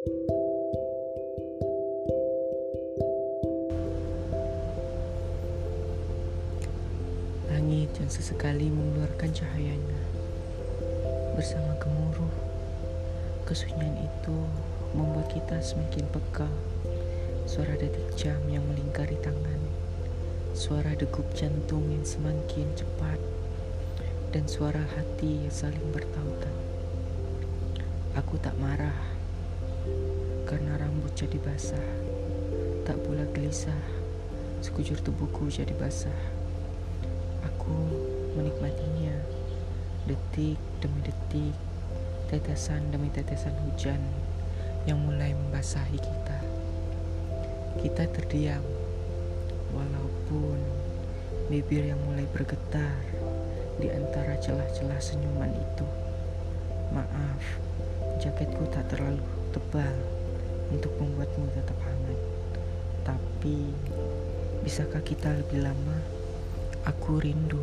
Langit yang sesekali mengeluarkan cahayanya bersama gemuruh. Kesunyian itu membuat kita semakin peka. Suara detik jam yang melingkari tangan, suara degup jantung yang semakin cepat, dan suara hati yang saling bertautan. Aku tak marah jadi basah, tak pula gelisah sekujur tubuhku jadi basah. Aku menikmatinya detik demi detik, tetesan demi tetesan hujan yang mulai membasahi kita. Kita terdiam, walaupun bibir yang mulai bergetar di antara celah-celah senyuman itu. Maaf, jaketku tak terlalu tebal untuk membuatmu tetap hangat. Tapi, bisakah kita lebih lama? Aku rindu